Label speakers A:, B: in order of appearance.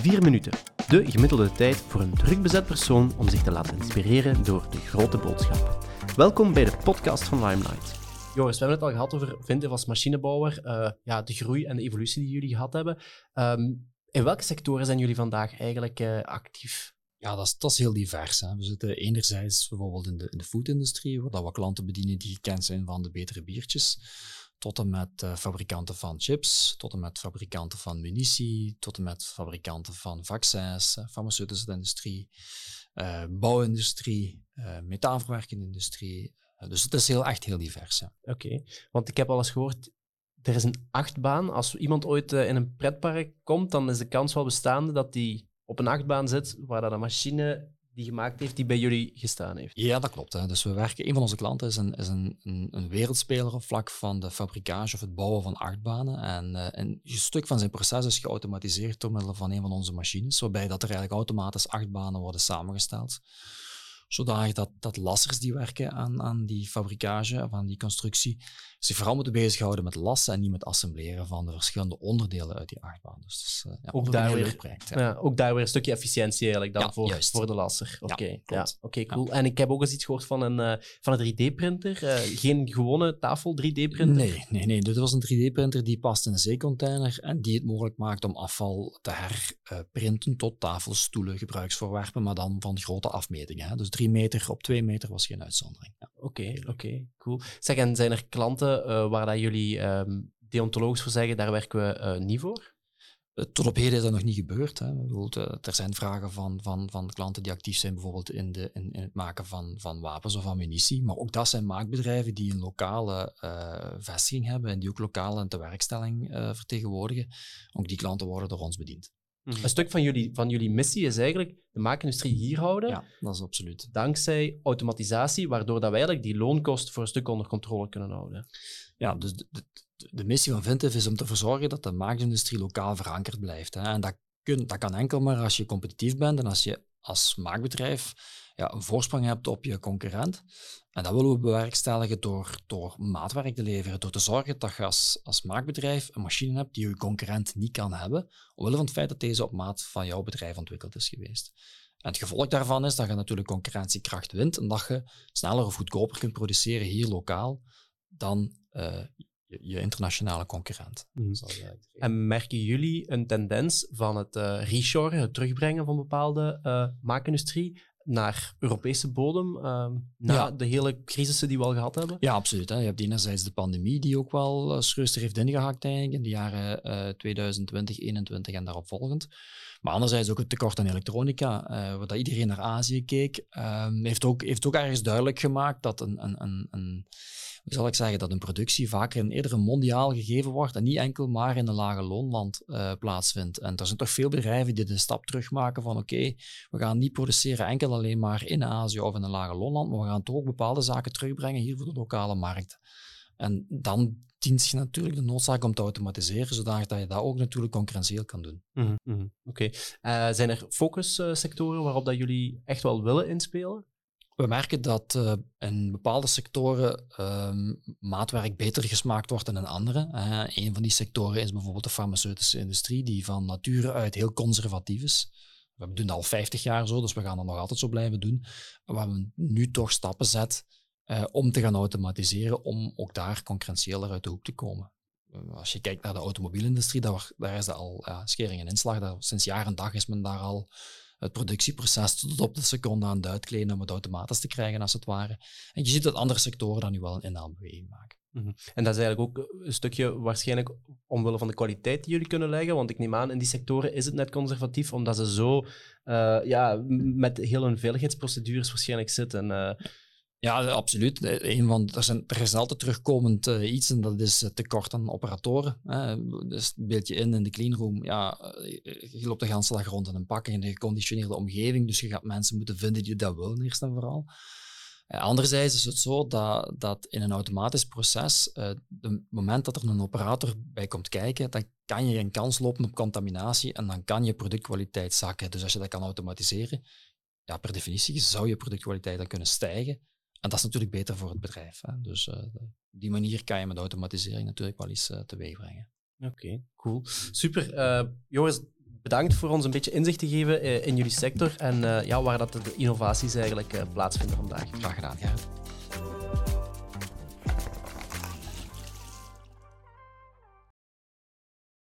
A: Vier minuten. De gemiddelde tijd voor een druk bezet persoon om zich te laten inspireren door de grote boodschap. Welkom bij de podcast van Limelight. Joris, we hebben het al gehad over Vinten als machinebouwer, uh, ja, de groei en de evolutie die jullie gehad hebben. Um, in welke sectoren zijn jullie vandaag eigenlijk uh, actief?
B: Ja, dat is, dat is heel divers. Hè. We zitten enerzijds bijvoorbeeld in de, in de foodindustrie, waar we klanten bedienen die gekend zijn van de betere biertjes tot en met uh, fabrikanten van chips, tot en met fabrikanten van munitie, tot en met fabrikanten van vaccins, uh, farmaceutische industrie, uh, bouwindustrie, metaalverwerkende industrie. dus het is heel, echt heel divers.
A: Oké, want ik heb al eens gehoord, er is een achtbaan. Als iemand ooit in een pretpark komt, dan is de kans wel bestaande dat die op een achtbaan zit, waar dat een machine die gemaakt heeft, die bij jullie gestaan heeft.
B: Ja, dat klopt. Hè. Dus we werken, een van onze klanten is een, is een, een, wereldspeler op vlak van de fabrikage of het bouwen van achtbanen. En uh, een stuk van zijn proces is geautomatiseerd door middel van een van onze machines, waarbij dat er eigenlijk automatisch achtbanen worden samengesteld zodanig dat, dat lassers die werken aan, aan die fabrikage, of aan die constructie, zich vooral moeten bezighouden met lassen en niet met assembleren van de verschillende onderdelen uit die achtbaan. Dus
A: uh, ja, ook, daar weer, project, ja. ook daar weer een stukje efficiëntie eigenlijk dan voor, voor de lasser. Oké, ja, oké, cool. En ik heb ook eens iets gehoord van een, uh, van een 3D-printer. Uh, eh, geen gewone tafel 3D-printer?
B: Nee, nee, nee. Dit was een 3D-printer die past in een zeecontainer en die het mogelijk maakt om afval te herprinten tot tafels, stoelen, gebruiksvoorwerpen, maar dan van grote afmetingen. Hè. Dus drie meter op twee meter was geen uitzondering.
A: Oké, oké, cool. Zeg, en zijn er klanten uh, waar dat jullie um, deontologisch voor zeggen, daar werken we uh, niet voor?
B: Eh, tot op heden is dat nog niet gebeurd. Hè. Er zijn vragen van, van, van klanten die actief zijn, bijvoorbeeld in, de, in, in het maken van, van wapens of ammunitie. Maar ook dat zijn maakbedrijven die een lokale uh, vestiging hebben en die ook lokale tewerkstelling uh, vertegenwoordigen. Ook die klanten worden door ons bediend.
A: Mhm. Een stuk van jullie, van jullie missie is eigenlijk de maakindustrie hier houden.
B: Ja, dat is absoluut.
A: Dankzij automatisatie, waardoor dat wij eigenlijk die loonkost voor een stuk onder controle kunnen houden.
B: Ja, dus de, de, de missie van Vintif is om te zorgen dat de maakindustrie lokaal verankerd blijft. Hè. En dat, kun, dat kan enkel maar als je competitief bent en als je als maakbedrijf ja, een voorsprong hebt op je concurrent. En dat willen we bewerkstelligen door, door maatwerk te leveren, door te zorgen dat je als, als maakbedrijf een machine hebt die je concurrent niet kan hebben, omwille van het feit dat deze op maat van jouw bedrijf ontwikkeld is geweest. En het gevolg daarvan is dat je natuurlijk concurrentiekracht wint en dat je sneller of goedkoper kunt produceren hier lokaal dan uh, je, internationale concurrent. Mm.
A: En merken jullie een tendens van het uh, reshoren, het terugbrengen van bepaalde uh, maakindustrie naar Europese bodem, uh, na de hele crisissen die we al gehad hebben?
B: Ja, absoluut. Hè. Je hebt enerzijds de pandemie die ook wel uh, heeft ingehakt eigenlijk in de jaren uh, 2020, 2021 en daarop volgend. Maar anderzijds ook het tekort aan elektronica, waar iedereen naar Azië keek, ehm, heeft, ook, heeft ook ergens duidelijk gemaakt dat een, een, een, een hoe zal ik zeggen, dat een productie vaker in eerder een mondiaal gegeven wordt en niet enkel maar in een lage loonland uh, plaatsvindt. En er zijn toch veel bedrijven die de stap terugmaken van oké, we gaan niet produceren enkel alleen maar in Azië of in een lage loonland, maar we gaan toch bepaalde zaken terugbrengen hier voor de lokale markt. En dan dient je natuurlijk de noodzaak om te automatiseren, zodat je dat ook natuurlijk concurrentieel kan doen.
A: Mm -hmm. Oké. Uh, zijn er focussectoren waarop dat jullie echt wel willen inspelen?
B: We merken dat uh, in bepaalde sectoren uh, maatwerk beter gesmaakt wordt dan in andere. Een van die sectoren is bijvoorbeeld de farmaceutische industrie, die van nature uit heel conservatief is. We doen dat al 50 jaar zo, dus we gaan dat nog altijd zo blijven doen. Waar we nu toch stappen zetten uh, om te gaan automatiseren, om ook daar concurrentiëler uit de hoek te komen. als je kijkt naar de automobielindustrie, daar, daar is dat al schering en inslag. Daar, sinds jaar en dag is men daar al het productieproces tot op de seconde aan het uitkleden om het automatisch te krijgen, als het ware. En je ziet dat andere sectoren dan nu wel een inhaalbeweging maken.
A: -hmm. En dat is eigenlijk ook een stukje waarschijnlijk omwille van de kwaliteit die jullie kunnen leggen. Want ik neem aan, in die sectoren is het net conservatief, omdat ze zo uh, ja, met heel hun veiligheidsprocedures waarschijnlijk zitten. Uh,
B: ja, absoluut. Een van, er, zijn, er is altijd terugkomend uh, iets en dat is tekort aan operatoren. Hè. Dus een beetje in in de cleanroom. Ja, eh, je loopt de hele dag rond in een pak in een geconditioneerde omgeving, dus je gaat mensen moeten vinden die dat willen, eerst en vooral. Anderzijds is het zo dat, dat in een automatisch proces, uh, het moment dat er een operator bij komt kijken, dan kan je een kans lopen op contaminatie en dan kan je productkwaliteit zakken. Dus als je dat kan automatiseren, ja, per definitie zou je productkwaliteit dan kunnen stijgen. En dat is natuurlijk beter voor het bedrijf. Hè. Dus uh, op die manier kan je met automatisering natuurlijk wel iets uh, teweeg brengen.
A: Oké, okay, cool. Super. Uh, jongens, bedankt voor ons een beetje inzicht te geven in jullie sector en ja, waar dat de innovaties eigenlijk plaatsvinden vandaag.
B: Graag gedaan, ja.